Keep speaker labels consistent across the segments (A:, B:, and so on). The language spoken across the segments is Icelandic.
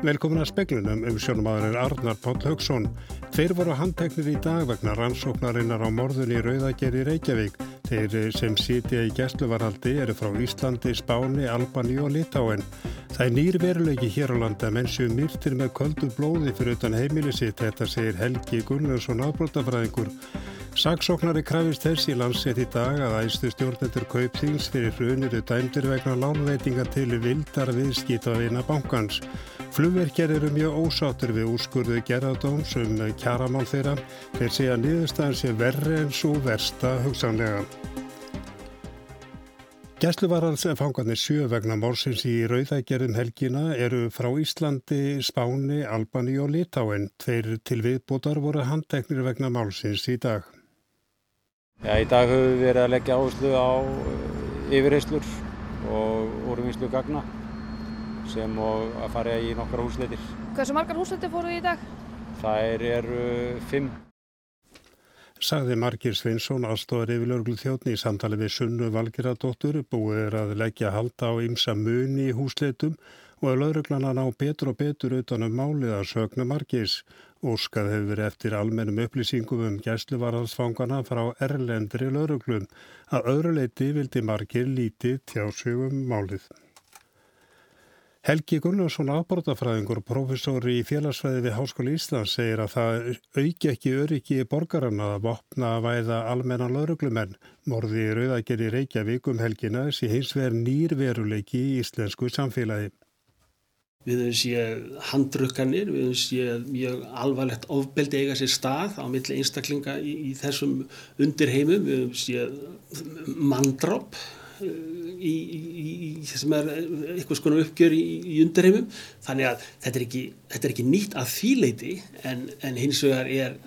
A: Velkomin að speklunum um sjónumadurinn Arnar Páll Haugsson. Þeir voru handteknir í dag vegna rannsóknarinnar á morðun í Rauðagerði Reykjavík. Þeir sem sitja í gæsluvarhaldi eru frá Íslandi, Spáni, Albani og Litáen. Það er nýr veruleiki hér á landa menn sem myrtir með köldu blóði fyrir utan heimilisitt, þetta segir Helgi Gunnarsson ábrotafræðingur. Saksóknari krafist þess í landsett í dag að æstu stjórnendur kaupþings fyrir hruniru dæmdir vegna lánveitinga til vildar viðskýta að eina bankans. Flugverkjar eru mjög ósáttur við úrskurðu gerðardóms um kjaramál þeirra. Þeir segja að niðurstaðan sé verri en svo versta hugsanlega. Gæsluvaralsfangarnir sjö vegna mórsins í Rauðægerðum helgina eru frá Íslandi, Spáni, Albani og Litáen. Tveir til viðbútar voru handteknir vegna málsins í dag.
B: Já, í dag höfum við verið að leggja áherslu á yfirheyslur og úrvinnslu gagna sem og að fara í nokkra húsleitir.
C: Hversu margar húsleitir fóruð í dag?
B: Það eru fimm.
A: Sagði Margir Sveinsson, aðstofar yfirlörglu þjóðni í samtali við Sunnu Valgeradóttur, búið er að leggja halda á ymsa muni í húsleitum og að lauruglanan á betur og betur utanum málið að sögna Margirs. Óskað hefur verið eftir almennum upplýsingum um gæsluvarðarsfangana frá erlendri lauruglum. Að öðru leiti vildi Margir lítið tjásugum málið. Helgi Gunnarsson afbrótafræðingur og professori í félagsfæði við Háskóli Íslands segir að það auki ekki öryggi í borgarann að vopna að væða almennan lauruglumenn. Morði Rauðager í Reykjavík um helgina sé hins vegar nýrveruleiki í íslensku samfélagi.
D: Við höfum séð handrukkanir, við höfum séð mjög alvarlegt ofbeldi eiga sér stað á milli einstaklinga í, í þessum undirheimum, við höfum séð manndrópp í, í, í sem er eitthvað svona uppgjör í, undarheimum þannig að þetta er ekki, þetta er ekki nýtt að þýleiti en, en hins vegar er,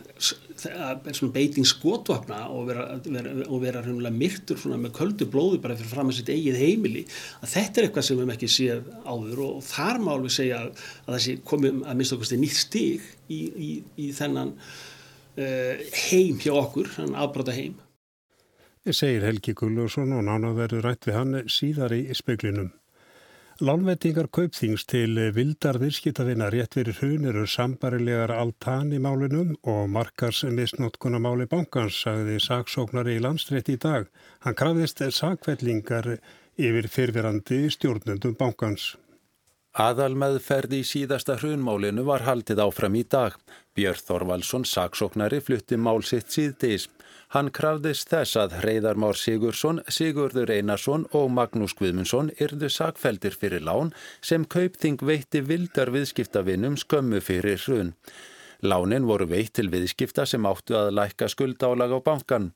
D: er svona beiting skotvapna og vera, vera, og vera myrtur með köldu blóðu bara fyrir fram að sitt eigið heimili að þetta er eitthvað sem við hefum ekki séð áður og þar má við segja að, að þessi komum að mista okkur nýtt stig í þennan uh, heim hjá okkur, hann afbráta heim
A: segir Helgi Gullarsson og nána verður rætt við hann síðar í speklinum. Lánvettingar kaupþings til vildar virskitafinna rétt fyrir hrun eru sambarilegar altan í málinum og markars misnótkunamáli bankans, sagði saksóknari í landstrétt í dag. Hann krafðist sakvellingar yfir fyrfirandi stjórnendum bankans.
E: Aðal meðferð í síðasta hrunmálinu var haldið áfram í dag. Björn Þorvaldsson, saksóknari, flutti mál sitt síðdeis. Hann krafðist þess að Hreyðar Már Sigursson, Sigurður Einarsson og Magnús Guðmundsson yrðu sakfeldir fyrir lán sem kaupþing veitti vildar viðskiptavinnum skömmu fyrir hrun. Lánin voru veitt til viðskipta sem áttu að lækka skuldálag á bankan.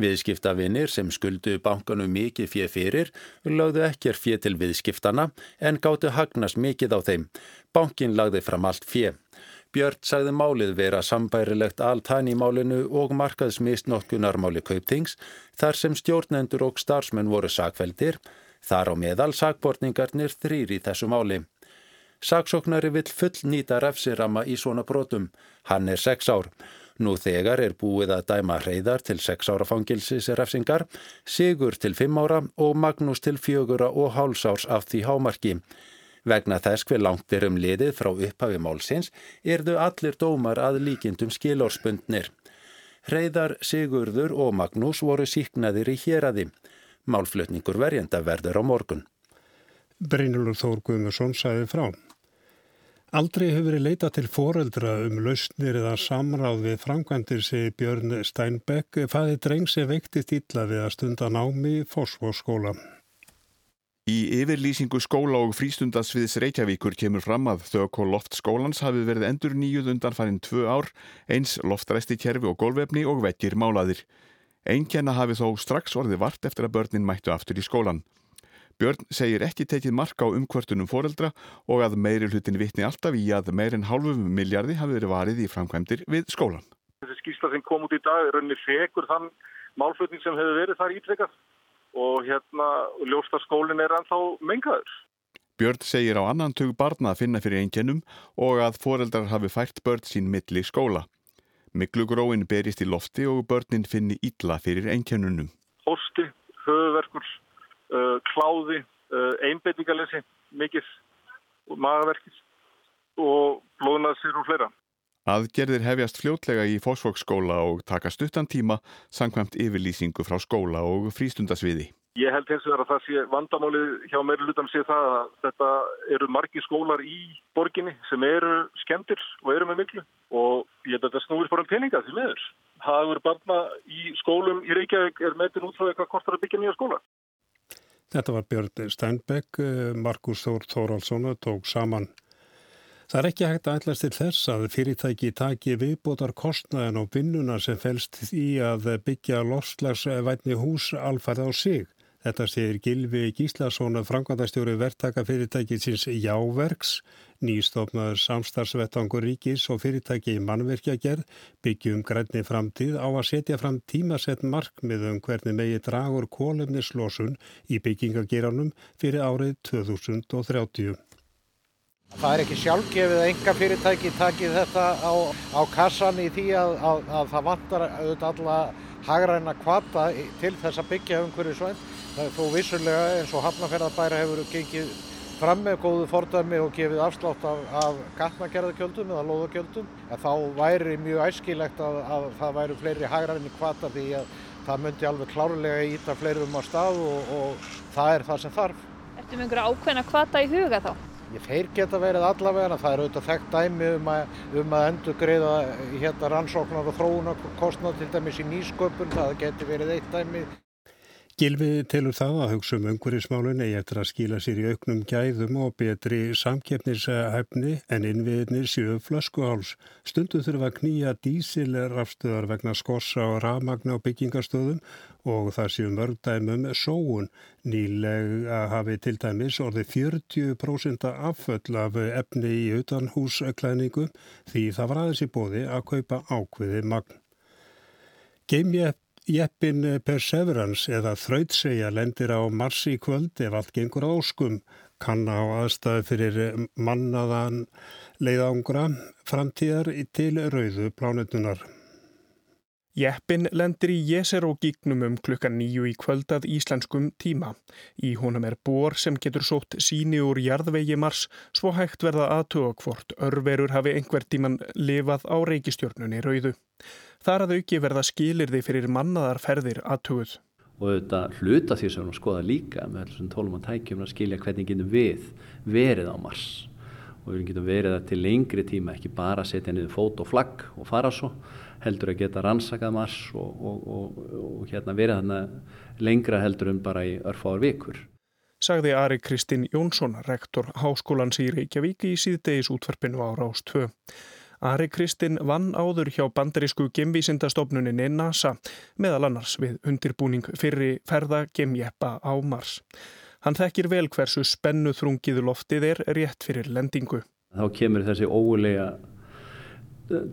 E: Viðskiptavinnir sem skuldu bankanu mikið fjö fyrir lögðu ekkir fjö til viðskiptana en gáttu hagnast mikið á þeim. Bankin lagði fram allt fjö. Björn sagði málið vera sambærilegt altæni málinu og markaðsmistnokkunarmáli kauptings þar sem stjórnendur og starfsmenn voru sakveldir, þar á meðal sakbortningarnir þrýr í þessu máli. Saksóknari vill full nýta refsirama í svona brotum. Hann er sex ár. Nú þegar er búið að dæma hreyðar til sex ára fangilsisrefsingar, Sigur til fimm ára og Magnús til fjögura og hálsárs af því hámarki. Vegna þess hver langt er um liðið frá upphafi málsins erðu allir dómar að líkindum skilórspundnir. Hreyðar, Sigurður og Magnús voru síknaðir í héradi. Málflutningur verjenda verður á morgun.
A: Brynjulur Þór Guðmursson sæði frá. Aldrei hefur verið leita til foreldra um lausnir eða samráð við framkvæmdir segi Björn Steinbeck fæði dreng sem veiktist illa við að stunda námi í Forsvóðskóla.
F: Í yfirlýsingu skóla og frístundasviðs Reykjavíkur kemur fram að þök og loft skólans hafi verið endur nýjuð undan farin tvö ár, eins loftræsti kerfi og gólvefni og vekkir málaðir. Einkenna hafi þó strax orði vart eftir að börnin mættu aftur í skólan. Björn segir ekki tekið marka á umkvörtunum foreldra og að meiri hlutin vitni alltaf í að meirinn hálfum miljardi hafi verið varið í framkvæmdir við skólan.
G: Þessi skýrsla sem kom út í dag er rauninni fekur þann málflutning sem hefur verið þar ítrekkað og hérna ljósta skólinn er ennþá mengaður.
F: Björn segir á annan tug barna að finna fyrir einkennum og að foreldrar hafi fært börn sín milli skóla. Miklugróin berist í lofti og börnin finni ítla fyrir einkennunum.
G: Hosti, höfuverkur, uh, kláði, uh, einbeitingalessi, mikið magaverkis og blóðnarsir og fleira.
F: Aðgerðir hefjast fljótlega í fósfóksskóla og taka stuttan tíma sangkvæmt yfirlýsingu frá skóla og frístundasviði.
G: Ég held hins vegar að það sé vandamálið hjá meiri lutan sé það að þetta eru margi skólar í borginni sem eru skemmtir og eru með miklu og ég held að þetta snúir bara um peninga því meður. Hagur barna í skólum í Reykjavík er metin út frá eitthvað kostar að byggja nýja skóla.
A: Þetta var Björn Steinbeck, Markus Þór Þóraldsson tók saman Það er ekki hægt að ætlasti þess að fyrirtæki taki viðbótar kostnaðin og vinnuna sem fælst í að byggja lofslagsvætni hús alfarð á sig. Þetta segir Gilvi Gíslason, framkvæmdastjóri verktaka fyrirtækisins Jáverks, nýstofnaður samstarfsvettangur ríkis og fyrirtæki í mannverkjagerð byggjum grænni framtíð á að setja fram tímasett markmiðum hvernig megi dragur kólefnislósun í byggingageranum fyrir árið 2030.
H: Það er ekki sjálfgefið að enga fyrirtæki takið þetta á, á kassan í því að, að, að það vantar auðvitað alla hagræna kvata til þess að byggja umhverju er þó vissulega eins og Hafnarferðarbæra hefur gengið fram með góðu fordæmi og gefið afslátt af, af gatnagerðarkjöldum eða lóðarkjöldum. Þá væri mjög æskilegt að, að það væri fleiri hagræni kvata því að það myndi alveg klárlega íta fleirum á stað og, og það er það sem þarf.
C: Ertu með einhverja ákveðna kvata í huga þá?
H: Þeir geta verið allavega, það er auðvitað þekkt dæmi um að, um að endur greiða hérna rannsóknar og þróunarkostnað til dæmis í nýsköpun, það geti verið eitt dæmi.
A: Gilvi telur það að hugsa um umhverjismálun eigi eftir að skila sér í auknum gæðum og betri samkeppnishæfni en innviðinir séu flöskuháls. Stundu þurfa að knýja dísilrafstöðar vegna skorsa og rafmagna á byggingastöðum og það séu mörgdæmum sóun. Nýlega hafi til dæmis orði 40% afföll af efni í utanhúsklæningu því það var aðeins í bóði að kaupa ákveði magn. Geimjepp Jeppin Perseverance eða þrautsegja lendir á Mars í kvöld ef allt gengur áskum, kann á aðstæðu fyrir mannaðan leiðangra framtíðar til rauðu plánutunar.
I: Jeppin lendir í Jeserógíknum um klukkan nýju í kvöldað íslenskum tíma. Í honum er bor sem getur sótt síni úr jarðvegi Mars svo hægt verða aðtuga hvort örverur hafi einhver tíman lifað á reykistjörnunni rauðu. Þar að auki verða skilirði fyrir mannaðarferðir aðtuguð.
J: Og auðvitað hluta því sem við skoða líka með þessum tólum og tækjum að skilja hvernig getum við verið á Mars. Og við getum verið það til lengri tíma, ekki bara setja niður fót og flagg og fara svo heldur að geta rannsakað mars og, og, og, og hérna verið þarna lengra heldur en bara í örfáar vikur.
I: Sagði Ari Kristinn Jónsson, rektor Háskólans í Reykjavík í síðdegis útvarpinu á Rás 2. Ari Kristinn vann áður hjá bandarísku gemvísindastofnuninni NASA meðal annars við undirbúning fyrir ferða gemjeppa á Mars. Hann þekkir vel hversu spennu þrungið loftið er rétt fyrir lendingu.
J: Þá kemur þessi ógulega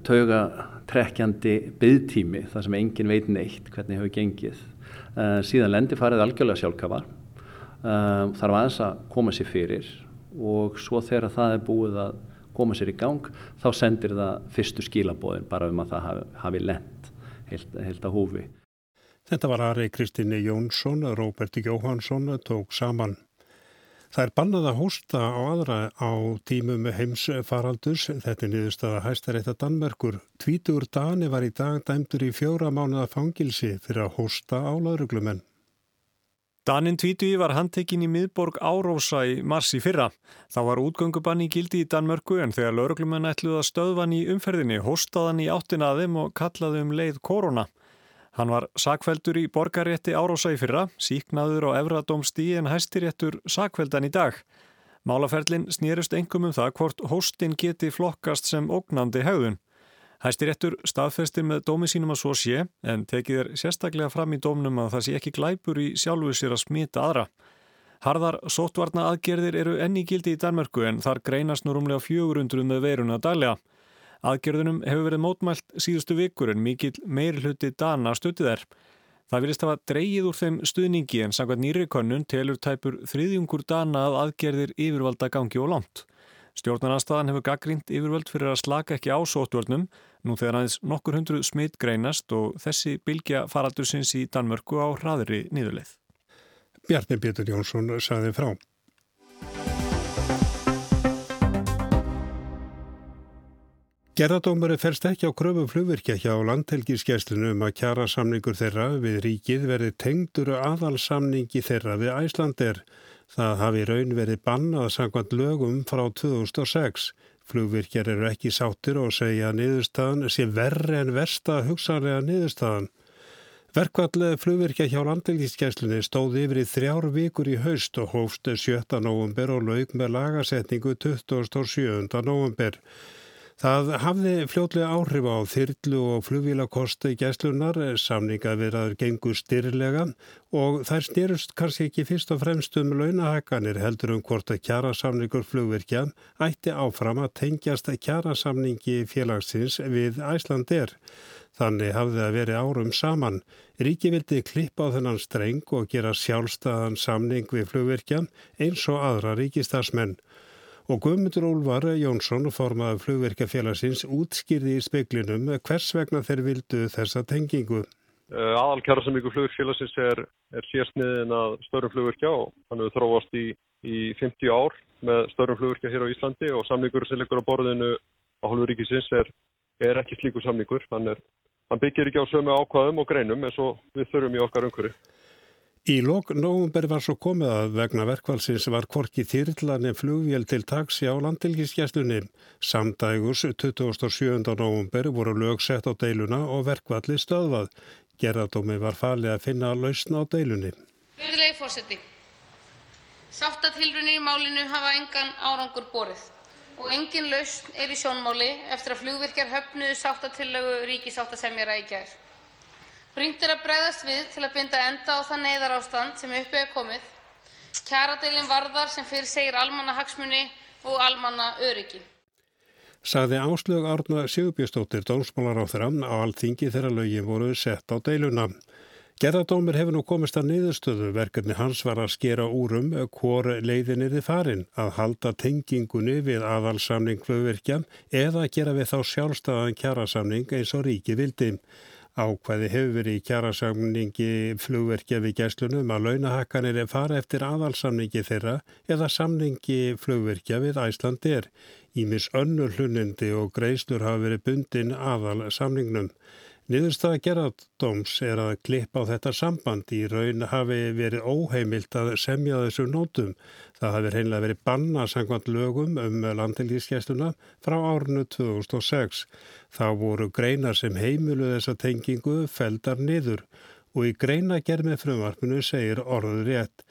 J: tauga trekkjandi byggtími þar sem engin veit neitt hvernig hefur gengið. Uh, síðan lendi farið algjörlega sjálfkafa, uh, þarf aðeins að koma sér fyrir og svo þegar það er búið að koma sér í gang þá sendir það fyrstu skilabóðin bara um að það hafi, hafi lent heilt, heilt að húfi.
A: Þetta var Ari Kristíni Jónsson, Róbert Jóhansson tók saman. Það er bannað að hósta á aðra á tímum heimsfaraldurs. Þetta er niðurstaða hæstarétta Danmerkur. Tvítur Dani var í dag dæmdur í fjóra mánuða fangilsi fyrir að hósta á lauruglumenn.
K: Danin Tvítui var handtekinn í miðborg Árósa í mars í fyrra. Það var útgöngubann í gildi í Danmörku en þegar lauruglumenn ætluð að stöðvan í umferðinni hóstaðan í áttina að þeim og kallaði um leið korona. Hann var sakveldur í borgarétti Árósa í fyrra, síknaður á Evradómsdí en hæstiréttur sakveldan í dag. Málaferlin snýrust engum um það hvort hóstin geti flokkast sem ógnandi haugðun. Hæstiréttur staðfestir með dómi sínum að svo sé en tekið er sérstaklega fram í dómnum að það sé ekki glæpur í sjálfu sér að smita aðra. Harðar sótvarna aðgerðir eru enni gildi í Danmörku en þar greinast nú rúmlega 400 með veiruna daglega. Aðgerðunum hefur verið mótmælt síðustu vikur en mikill meiri hluti dana stuttið er. Það vilist hafa dreyið úr þeim stuðningi en sangvað nýri konun telur tæpur þriðjungur dana að aðgerðir yfirvalda gangi og langt. Stjórnarnastaðan hefur gaggrínt yfirvöld fyrir að slaka ekki á sótvörnum nú þegar aðeins nokkur hundru smitt greinast og þessi bylgja faraldur sinns í Danmörku á hraðri nýðuleið.
A: Bjarni Pétur Jónsson saði frá. Gerðardómari fælst ekki á kröfu flugvirkja hjá landhelgiskesslinu um að kjara samningur þeirra við ríkið verði tengdur aðalsamningi þeirra við Æslander. Það hafi raun verið bannað sangvað lögum frá 2006. Flugvirkjar eru ekki sáttir og segja að niðurstaðan sé verri en versta hugsanlega niðurstaðan. Verkvall flugvirkja hjá landhelgiskesslunni stóði yfir í þrjár vikur í haust og hófst 7. november og laug með lagasetningu 27. november. Það hafði fljótlega áhrif á þyrlu og flugvílakosti gæslunar, samningað verðaður gengur styrlega og þær styrust kannski ekki fyrst og fremst um launahækkanir heldur um hvort að kjærasamningur flugvirkja ætti áfram að tengjast kjærasamningi félagsins við Æslandir. Þannig hafði það verið árum saman. Ríki vildi klippa á þennan streng og gera sjálfstæðan samning við flugvirkja eins og aðra ríkistarsmenn og Guðmundur Úlvar Jónsson, formaði flugverkafélagsins, útskýrði í speiklinum hvers vegna þeir vildu þessa tengingu.
L: Eh, Aðalkjara sem ykkur flugverkafélagsins er, er sérsniðin að störum flugverkja og hann hefur þróast í, í 50 ár með störum flugverkja hér á Íslandi og samningur sem liggur á borðinu á hálfur ríkisins er, er ekki slíkur samningur. Hann, er, hann byggir ekki á sömu ákvaðum og greinum eins og við þurfum í okkar umhverju.
A: Í lok nógumber var svo komið að vegna verkvalsins var korki þýrlanir flugvél til taksi á landilgiskjæstunni. Samdægus 27. nógumber voru lögsett á deiluna og verkvalli stöðvað. Gerðardómi var falið að finna lausna á deilunni.
M: Virðulegi fórseti, sáttatilrunni í málinu hafa engan árangur borið og engin lausn er í sjónmáli eftir að flugvirkjar höfnuðu sáttatillögu ríkisáttasemjara í gerð. Brýnt er að bregðast við til að binda enda á það neyðarástand sem uppi er komið. Kjaradeilin varðar sem fyrr segir almannahagsmuni og almannaöryggi.
A: Saði Áslög Árna Sigurbjörnsdóttir dómsmálaráþra á allþingi þegar lögin voru sett á deiluna. Gerðardómir hefur nú komist að niðurstöðu. Verkefni hans var að skera úrum hvor leiðin er þið farin, að halda tengingunni við aðalsamning flugverkja eða gera við þá sjálfstæðan kjarasamning eins og ríki vildi. Ákvæði hefur verið í kjærasamningi flugverkja við gæslunum að launahakkanir er fara eftir aðalsamningi þeirra eða samningi flugverkja við Æslandir. Ímis önnur hlunnindi og greislur hafa verið bundin aðal samningnum. Niðurstaða gerðardóms er að klippa á þetta samband í raun hafi verið óheimilt að semja þessu nótum. Það hafi reynilega verið banna sangvand lögum um landilískjæstuna frá árinu 2006. Þá voru greinar sem heimilu þessa tengingu feldar niður og í greina gerð með frumvarpinu segir orður rétt.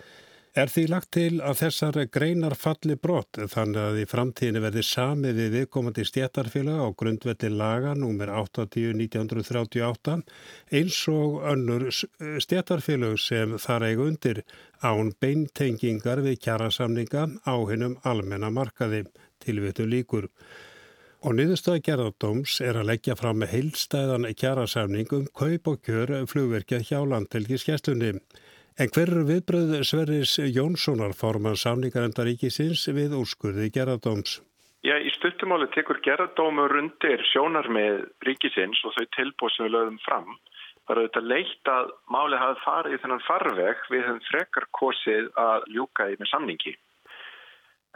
A: Er því lagt til að þessar greinar falli brott þannig að í framtíðinu verði sami við viðkomandi stjættarfélag á grundvelli laga nr. 80-1938 eins og önnur stjættarfélag sem þar eiga undir án beintengingar við kjærasamninga á hennum almenna markaði tilvitu líkur. Og niðurstöða gerðardóms er að leggja fram með heilstæðan kjærasamning um kaup og kjör flugverkja hjá landtelgiskestunni. En hver eru viðbröð Sverris Jónssonar forman samningaröndaríkisins við úrskurði gerðardóms?
N: Já, í stuttumáli tekur gerðardómur undir sjónar með ríkisins og þau tilbúið sem við lögum fram. Það er auðvitað leitt að máli hafi farið í þennan farveg við þeim frekar kosið að ljúka í með samningi.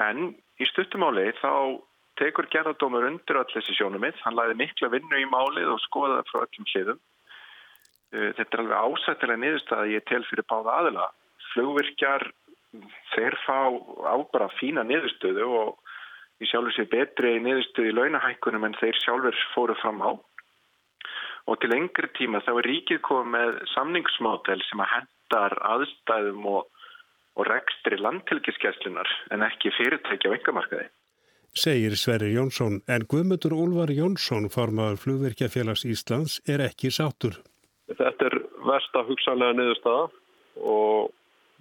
N: En í stuttumáli þá tekur gerðardómur undir allir þessi sjónumið. Hann læði mikla vinnu í málið og skoðaði frá öllum hliðum. Eh, þetta er alveg ásættilega niðurstað að ég tel fyrir báða aðila. Flugvirkjar, þeir fá ábara fína niðurstöðu og ég sjálfur sé betri niðurstöðu í launahækkunum en þeir sjálfur fóru fram á. Og til lengri tíma þá er ríkið komið með samningsmádel sem að hendar aðstæðum og, og rekstri landtilgiskeslunar en ekki fyrirtæki á engamarkaði.
A: Segir Sverri Jónsson en Guðmundur Úlvar Jónsson, formadur Flugvirkjafélags Íslands, er ekki sátur.
L: Þetta er versta hugsanlega niðurstaða og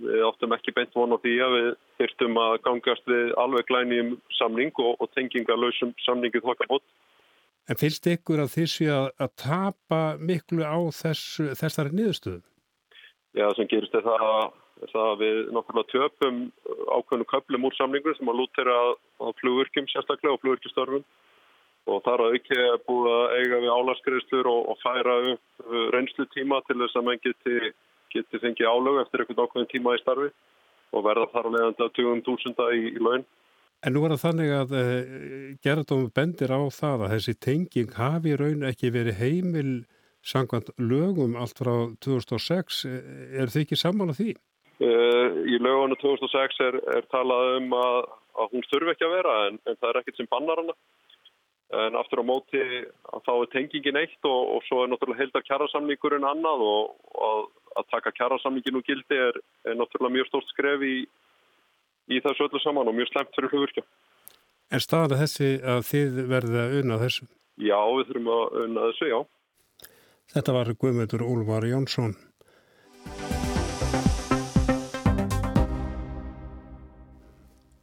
L: við áttum ekki beint vona því að við þyrtum að gangast við alveg glænjum samning og, og tengingalösum samningið þokkabót.
A: En finnst ykkur að þessi að, að tapa miklu á þess, þessari niðurstöðu?
L: Já, sem gerist er það, er það að við náttúrulega töpum ákveðnu köplum úr samningur sem að lútera á flugurkjum sérstaklega og flugurkjastörfum og þar að auki er búið að eiga við álaskriðslur og, og færa upp uh, reynslu tíma til þess að mann geti, geti fengið álög eftir einhvern ákveðin tíma í starfi og verða þar að leiðanda 20.000 í, í laun
A: En nú er það þannig að uh, gerðdómi bendir á það að þessi tenging hafi raun ekki verið heimil sangvænt lögum allt frá 2006. Er þið ekki sammála því?
L: Uh, í lögunum 2006 er, er talað um að, að hún þurfi ekki að vera en, en það er ekkert sem bannar hana. En aftur á móti að þá er tengingin eitt og, og svo er náttúrulega heildar kjærasamningurinn annað og, og að taka kjærasamningin úr gildi er, er náttúrulega mjög stórt skref í, í þessu öllu saman og mjög slemt fyrir hlugurkja.
A: En staðan þessi að þið verðið að unna þessu?
L: Já, við þurfum að unna þessu, já.
A: Þetta var Guðmyndur Úlvar Jónsson.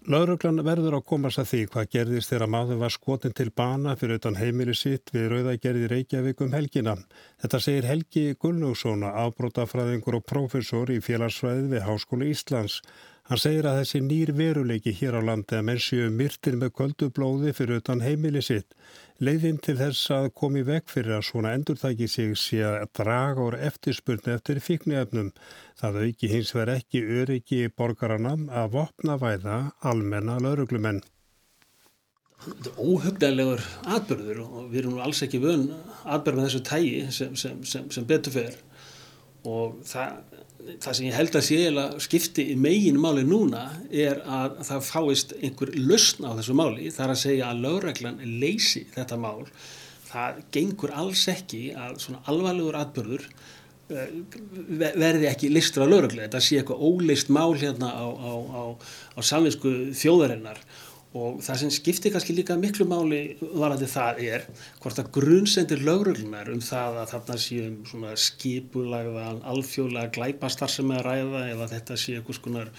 A: Lauruglan verður að komast að því hvað gerðist þegar maður var skotin til bana fyrir utan heimili sitt við Rauðagerði Reykjavík um helgina. Þetta segir Helgi Gullnússon, afbrótafræðingur og prófessor í félagsfræði við Háskóli Íslands. Hann segir að þessi nýr veruleiki hér á landi að menn séu myrtir með kvöldublóði fyrir utan heimili sitt. Leiðinn til þess að komi vekk fyrir að svona endurtæki sig sé að draga úr eftirspurnu eftir fíknuefnum. Það auki hins verð ekki öryggi borgarana að vopna væða almenna lauruglumenn.
D: Þetta er óhugdælegur atbyrður og við erum alls ekki vön atbyrð með þessu tægi sem, sem, sem, sem betur fer og það það sem ég held að sé skipti í megin máli núna er að það fáist einhver lausn á þessu máli. Þar að segja að lögreglan leysi þetta mál. Það gengur alls ekki að svona alvarlegur atbyrður eh, verði ekki listur á lögreglu. Þetta sé eitthvað óleist mál hérna á, á, á, á samvinsku þjóðarinnar og það sem skiptir kannski líka miklu máli varandi það er hvort að grunnsendir lögruglunar um það að þarna séum svona skipulagðan alþjóðlega glæpastar sem er að ræða eða þetta sé eitthvað skonar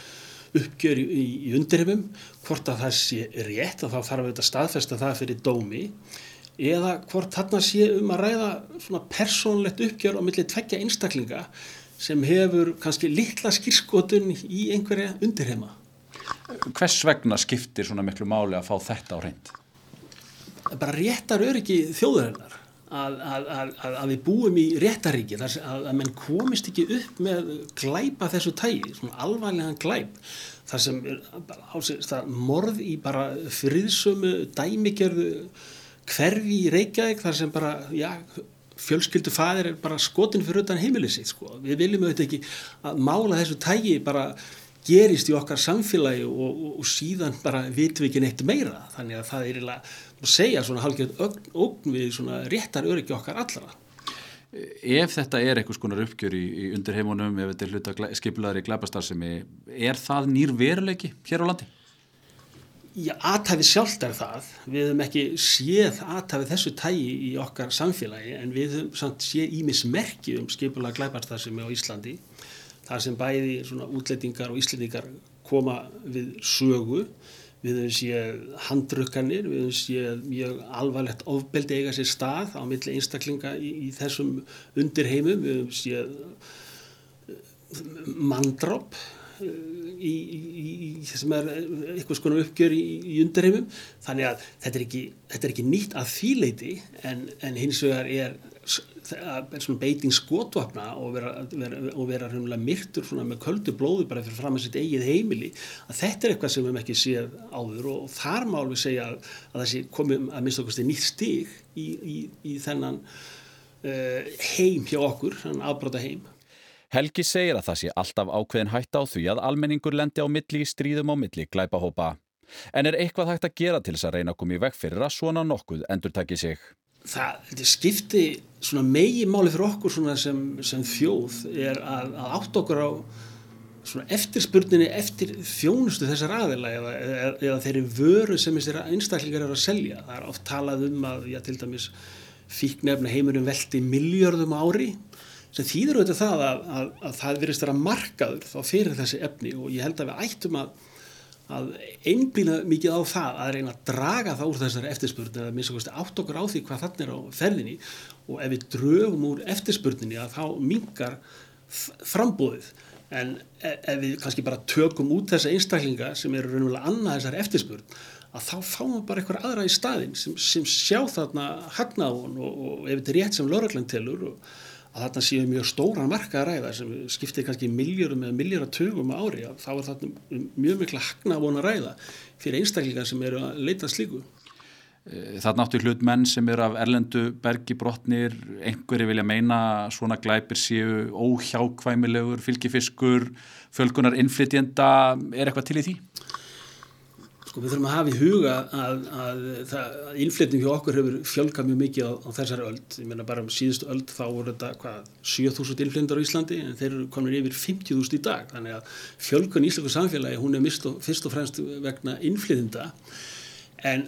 D: uppgjör í, í, í undirhefum hvort að það sé rétt og þá þarf við að staðfesta það fyrir dómi eða hvort þarna sé um að ræða svona persónlegt uppgjör á milli tveggja einstaklinga sem hefur kannski litla skýrskotun í einhverja undirhefma
O: Hvers vegna skiptir svona miklu máli að fá þetta á reynd?
D: Bara réttar öryggi þjóðarinnar að, að, að, að við búum í réttaríki að menn komist ekki upp með glæpa þessu tægi, svona alvarlegan glæp þar sem ásist, morð í bara friðsömu dæmigerðu hverfi í Reykjavík þar sem bara, já, fjölskyldu fæðir er bara skotin fyrir utan heimilið sitt sko. Við viljum auðvitað ekki að mála þessu tægi bara gerist í okkar samfélagi og, og, og síðan bara vitum við ekki neitt meira þannig að það er eiginlega að segja svona halgjörð ógn við svona réttar öryggi okkar allra
O: Ef þetta er eitthvað skonar uppgjör í, í undirheimunum, ef þetta er hluta skipulaðri glæpastarsemi, er það nýr veruleiki hér á landi?
D: Já, aðtæfi sjálft er það. Við hefum ekki séð aðtæfi þessu tægi í okkar samfélagi en við hefum samt séð ímismerki um skipulaðri glæpastarsemi á Íslandi þar sem bæði svona útlætingar og íslendingar koma við sögu við höfum séð handrukkanir við höfum séð mjög alvarlegt ofbeldi eiga sér stað á milli einstaklinga í, í þessum undirheimum við höfum séð eh, manndróp eh, í, í, í þessum er eitthvað skoðum uppgjör í undirheimum. Þannig að þetta er ekki, þetta er ekki nýtt að þýleiti en, en hins vegar er beiting skotvapna og vera, vera, og vera myrtur með köldu blóðu bara fyrir fram að sitt eigið heimili að þetta er eitthvað sem við hefum ekki séð áður og þar má við segja að, að þessi komum að minnst okkur nýtt stig í, í, í þennan uh, heim hjá okkur, þennan afbráta heim
O: Helgi segir að það sé alltaf ákveðin hætta á því að almenningur lendi á milli í stríðum á milli glæpahópa. En er eitthvað hægt að gera til þess að reyna að koma í veg fyrir að svona nokkuð endur taki sig?
D: Það skipti svona megi máli fyrir okkur sem, sem þjóð er að, að átt okkur á eftirspurninni eftir þjónustu þessar aðila eða, eða, eða þeirri vöru sem þessir einstaklingar eru að selja. Það er oft talað um að, já til dæmis, fíknefna heimurum velti miljörðum ári sem þýður auðvitað það að, að það verist að vera markaður þá fyrir þessi efni og ég held að við ættum að að einblýna mikið á það að reyna að draga það úr þessari eftirspurni eða minnst okkur átt okkur á því hvað þannig er á ferðinni. Og ef við drögum úr eftirspurninni að þá mingar frambóðið en e, ef við kannski bara tökum út þessa einstaklinga sem eru raunverulega annað þessari eftirspurn að þá fáum við bara eitthvað aðra í staðin sem, sem sjá þarna hagnaðun og, og ef þetta er rétt sem lauraglann telur og að þarna séu mjög stóran marka að ræða sem skiptir kannski miljurum eða miljuratugum ári þá er þarna mjög mikla hagna að vona að ræða fyrir einstaklingar sem eru að leita slíku.
O: Eh, það náttu hlut menn sem eru af erlendu bergi brotnir, einhverju vilja meina svona glæpir séu óhjákvæmilegur, fylgifiskur, fölgunar innflytjenda, er eitthvað til í því?
D: Sko við þurfum að hafa í huga að, að, að innflytning hjá okkur hefur fjölgað mjög mikið á, á þessari öld. Ég meina bara um síðustu öld þá voru þetta hvað 7.000 innflytndar á Íslandi en þeir eru komin yfir 50.000 í dag. Þannig að fjölgun í Íslandu samfélagi hún er og, fyrst og fremst vegna innflytnda en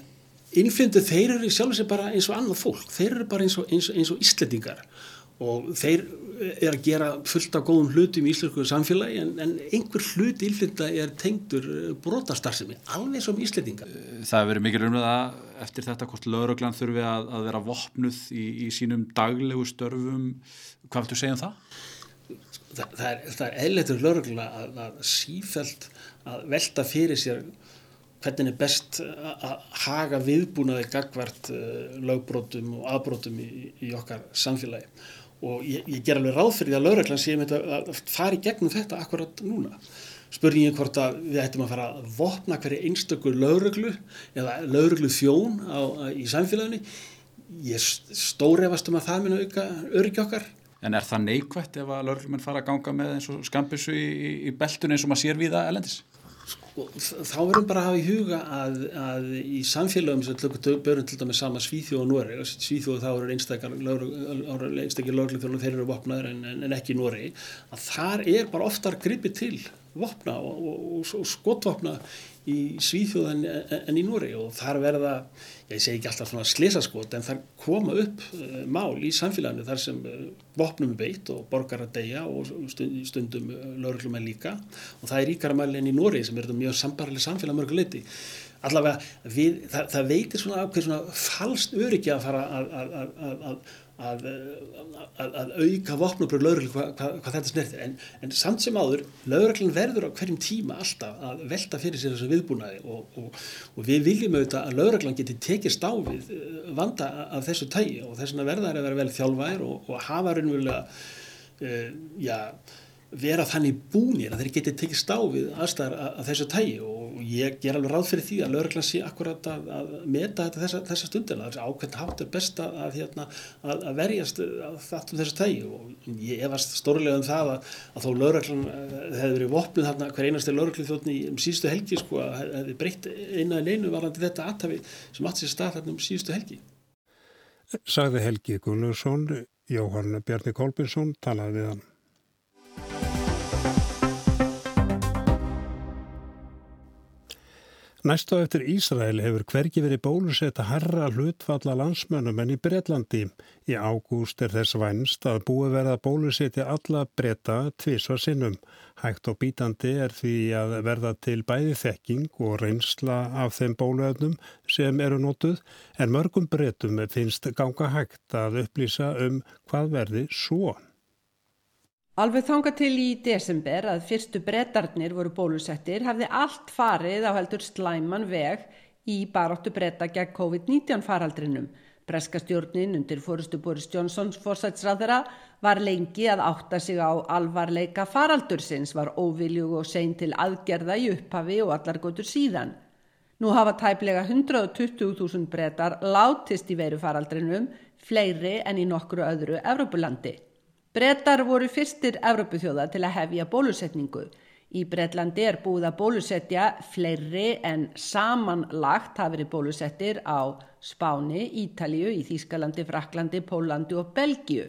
D: innflytndu þeir eru sjálf og sér bara eins og annað fólk. Þeir eru bara eins og, og, og Íslandingar og þeir er að gera fullt af góðum hlutum í íslensku samfélagi en, en einhver hlut ílfinda er tengdur eh, brotastarfsemi, alveg som íslendinga.
O: Það hefur verið mikil umröða eftir þetta hvort lauruglan þurfi að, að vera vopnuð í, í sínum daglegu störfum. Hvað viltu segja um það?
D: Það, það er, er eðleitur laurugla að, að sífælt að velta fyrir sér hvernig er best að haga viðbúnaði gagvart uh, lögbrótum og aðbrótum í, í okkar samfélagi og ég, ég ger alveg ráð fyrir því að lauröklann séum að fara í gegnum þetta akkurat núna. Spurningin hvort að við ættum að fara að vopna hverju einstökur lauröklu eða lauröklu þjón á, í samfélaginu. Ég stórefast um að það minna auka öryggi okkar.
O: En er það neikvægt ef að lauröklumenn fara að ganga með eins og skambissu í, í beltun eins og maður sér við það elendis?
D: Sko, þá verðum bara að hafa í huga að, að í samfélagum sem börjum til dæmis sama Svíþjóð og Nóri Svíþjóð þá eru einstakar einstakir lögleþjóðan þeir eru vopnaður en, en, en ekki Nóri að þar er bara oftar gripið til vopna og, og, og skotvopna í Svíþjóð en, en í Nóri og þar verða, ég segi ekki alltaf svona slisaskot en þar koma upp uh, mál í samfélaginu þar sem uh, vopnum beitt og borgar að deyja og stund, stundum uh, eh, lauruglumenn líka. Og það er ríkara mæli enn í Nóri sem er mjög sambarlega samfélag mörguleiti allavega við, það, það veitir svona, svona falskt öryggi að fara að, að, að, að, auka vopnabröð laurugl hvað, hvað, hvað þetta snertir. En, en samt sem áður, lauruglun verður á hverjum tíma alltaf að velta fyrir sér þessu viðbúnaði og, og, og við viljum auðvitað að lauruglan geti tekið stáfið eh, vanda af þessu tægi og þess vegna verðar að vera vel þjálfær og, og hafa raunverulega uh, já vera þannig búnir að þeir geti tekið stáfið aðstæðar að þessu tægi og ég ger alveg ráð fyrir því að lögreglan sé akkurat að, að meta þetta þessa, þessa stundina. Ákveðin hátt er best að, hérna, að, að verjast þetta um þessu tægi og ég efast stórlega um það að þó lögreglan eh, hefði verið vopnuð þarna hver einasti lögreglu þjóttni um síðustu helgi sko að hefði breytt eina en einu varandi þetta aðtafi sem átt sér stað þarna um síðustu helgi.
A: Sagði Helgi Gunnarsson Jóhann Bjarni Kolbinsson talaði við hann Næstu eftir Ísrael hefur hvergi verið bólusett að herra hlutfalla landsmönnum en í Breitlandi. Í ágúst er þess vænst að búið verða bólusetti alla breyta tvísvar sinnum. Hægt og bítandi er því að verða til bæði þekking og reynsla af þeim bóluöfnum sem eru nótuð en mörgum breytum finnst ganga hægt að upplýsa um hvað verði svo.
P: Alveg þanga til í desember að fyrstu brettarnir voru bólusettir hafði allt farið á heldur slæman veg í baráttu bretta gegn COVID-19 faraldrinum. Breskastjórnin undir fórustu Boris Johnsons fórsætsræðara var lengi að átta sig á alvarleika faraldursins, var óviljug og sein til aðgerða í upphafi og allar gotur síðan. Nú hafa tæplega 120.000 brettar látist í veru faraldrinum, fleiri en í nokkru öðru Evrópulandi. Brettar voru fyrstir Evrópuþjóða til að hefja bólusetningu. Í Bretlandi er búið að bólusetja fleiri en samanlagt hafi verið bólusettir á Spáni, Ítalju, í Þýskalandi, Fraklandi, Pólandi og Belgiu.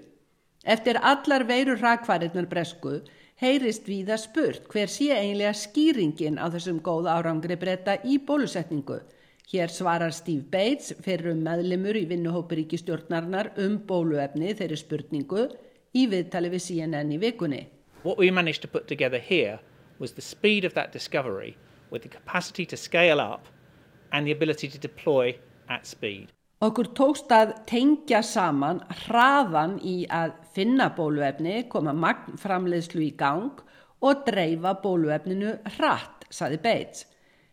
P: Eftir allar veirur rakvarirnar bresku heyrist við að spurt hver sé einlega skýringin á þessum góð árangri bretta í bólusetningu. Hér svarar Steve Bates fyrir um meðlimur í vinnuhópiríki stjórnarnar um bóluefni þeirri spurningu í viðtali við CNN í vikunni.
Q: What we managed to put together here was the speed of that discovery with the capacity to scale up and the ability to deploy at speed.
P: Okkur tókst að tengja saman hraðan í að finna bóluefni, koma magnframleiðslu í gang og dreifa bóluefninu hratt, saði Bates.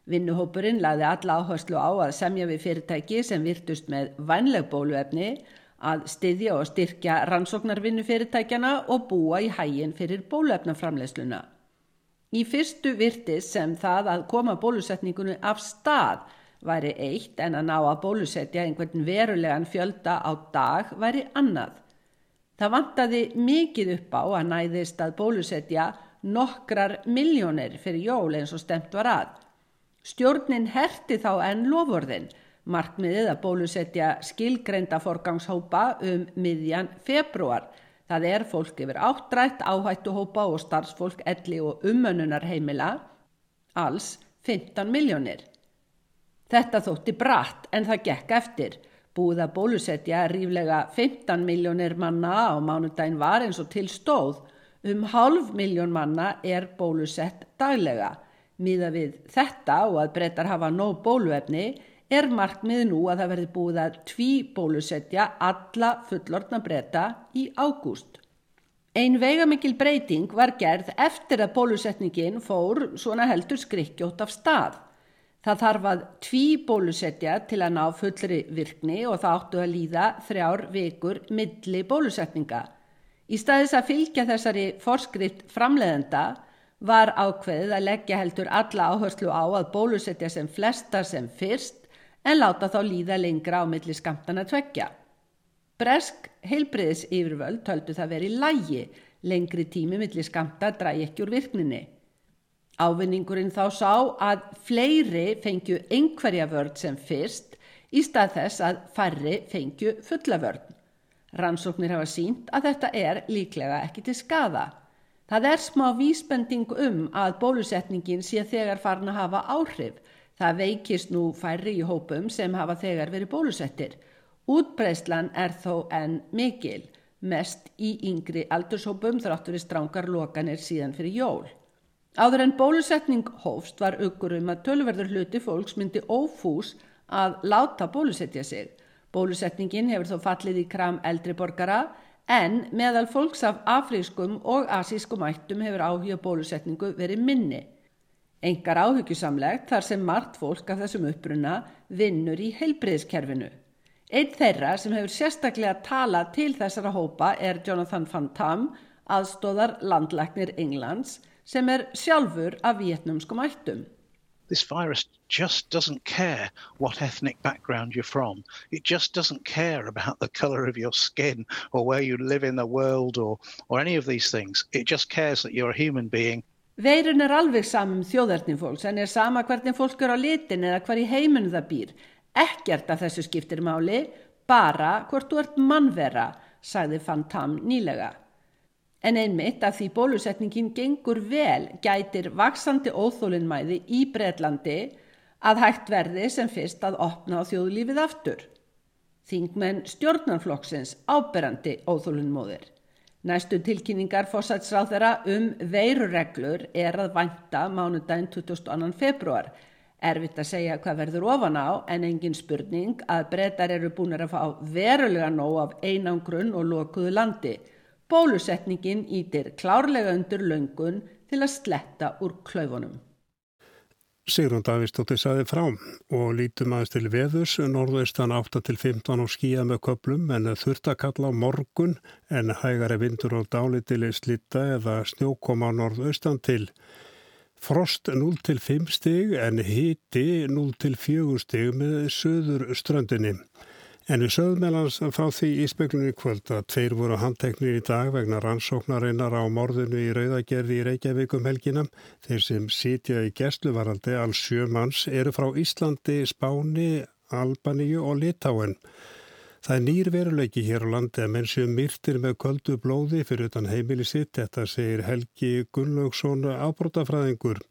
P: Vinnuhópurinn laði alla áherslu á að semja við fyrirtæki sem virtust með vænleg bóluefni að styðja og styrkja rannsóknarvinnu fyrirtækjana og búa í hægin fyrir bólefnaframleiðsluna. Í fyrstu virtis sem það að koma bólusetningunni af stað væri eitt en að ná að bólusetja einhvern verulegan fjölda á dag væri annað. Það vantaði mikið upp á að næðist að bólusetja nokkrar miljónir fyrir jól eins og stemt var að. Stjórnin herti þá enn lofurðin, markmiðið að bólusetja skilgreinda forgangshópa um miðjan februar. Það er fólk yfir áttrætt, áhættuhópa og starfsfólk elli og umönunar heimila, alls 15 miljónir. Þetta þótti bratt en það gekk eftir. Búið að bólusetja ríflega 15 miljónir manna á mánudagin var eins og til stóð. Um halv miljón manna er bólusett daglega. Míða við þetta og að breytar hafa nóg bóluefni er markmið nú að það verði búið að tví bólusetja alla fullortna breyta í ágúst. Ein veigamikil breyting var gerð eftir að bólusetningin fór svona heldur skrikkjótt af stað. Það þarf að tví bólusetja til að ná fullri virkni og það áttu að líða þrjár vikur milli bólusetninga. Í staðis að fylgja þessari forskrift framleðenda var ákveðið að leggja heldur alla áherslu á að bólusetja sem flesta sem fyrst en láta þá líða lengra á milli skamtana tveggja. Bresk heilbriðis yfirvöld töldu það verið lægi, lengri tími milli skamta drægi ekki úr virkninni. Ávinningurinn þá sá að fleiri fengju einhverja vörd sem fyrst í stað þess að færri fengju fulla vörd. Rannsóknir hafa sínt að þetta er líklega ekki til skada. Það er smá vísbending um að bólusetningin sé þegar farin að hafa áhrif. Það veikist nú færri í hópum sem hafa þegar verið bólusettir. Útbreyslan er þó enn mikil, mest í yngri aldurshópum þráttur í strángar lokanir síðan fyrir jól. Áður en bólusetning hófst var aukur um að tölverður hluti fólks myndi ófús að láta bólusetja sig. Bólusetningin hefur þó fallið í kram eldri borgara en meðal fólks af afrískum og asískum ættum hefur áhuga bólusetningu verið minni. Engar áhugjusamlegt þar sem margt fólk af þessum uppruna vinnur í heilbriðskerfinu. Einn þeirra sem hefur sérstaklega talað til þessara hópa er Jonathan Van Tam, aðstóðar landlæknir Englands, sem er sjálfur af vietnamskum ættum.
R: This virus just doesn't care what ethnic background you're from. It just doesn't care about the color of your skin or where you live in the world or, or any of these things. It just cares that you're a human being.
P: Veirun er alveg samum þjóðartin fólks en er sama hvernig fólk er á litin eða hver í heiminu það býr. Ekkert af þessu skiptir máli, bara hvort þú ert mannvera, sagði Fantam nýlega. En einmitt að því bólusetningin gengur vel gætir vaksandi óþólinnmæði í Breitlandi að hægt verði sem fyrst að opna á þjóðlífið aftur. Þingmenn stjórnarflokksins áberandi óþólinnmóðir. Næstu tilkynningar fósætsráð þeirra um veirureglur er að vænta mánudaginn 22. februar. Erfitt að segja hvað verður ofan á en engin spurning að breytar eru búin að fá verulega nóg af einangrun og lokuðu landi. Bólusetningin ítir klárlega undir löngun til að sletta úr klaufunum.
A: Sigrun Davísdóttir saði frá og lítum aðeins til veðurs, norðaustan 8-15 og skíða með köplum en þurft að kalla á morgun en hægari vindur og dálitileg slitta eða snjókoma á norðaustan til. Frost 0-5 stig en hiti 0-4 stig með söður ströndinni. En við sögum meðlans frá því í speklunni kvöld að tveir voru handteknir í dag vegna rannsóknarinnar á morðinu í Rauðagerði í Reykjavíkum helginam. Þeir sem sitja í gæsluvaraldi alls sjö manns eru frá Íslandi, Spáni, Albaníu og Litáen. Það er nýr veruleiki hér á landi að menn séu myrtir með köldu blóði fyrir utan heimili sitt. Þetta segir Helgi Gunnlaugsson ábrótafræðingur.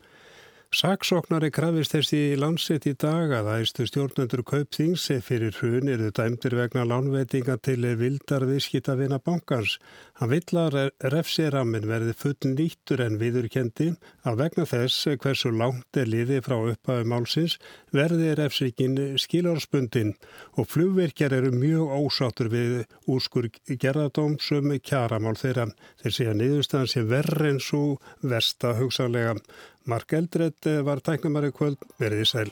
A: Saksóknari krafist þessi í landsitt í dag að æstu stjórnendur kaupþingsi fyrir hrun eru dæmdir vegna lánveitinga til vildar viðskita vina bankans. Hann vill að refsiramin verði full nýttur en viðurkendi að vegna þess hversu langt er liði frá upphæðu málsins verði refsingin skilárspundin og flugverkjar eru mjög ósáttur við úrskur gerðadómsum kjaramál þeirra. Þeir segja niðurstaðan sé verri en svo versta hugsalega. Mark Eldred var tæknumari kvöld verið í sæl.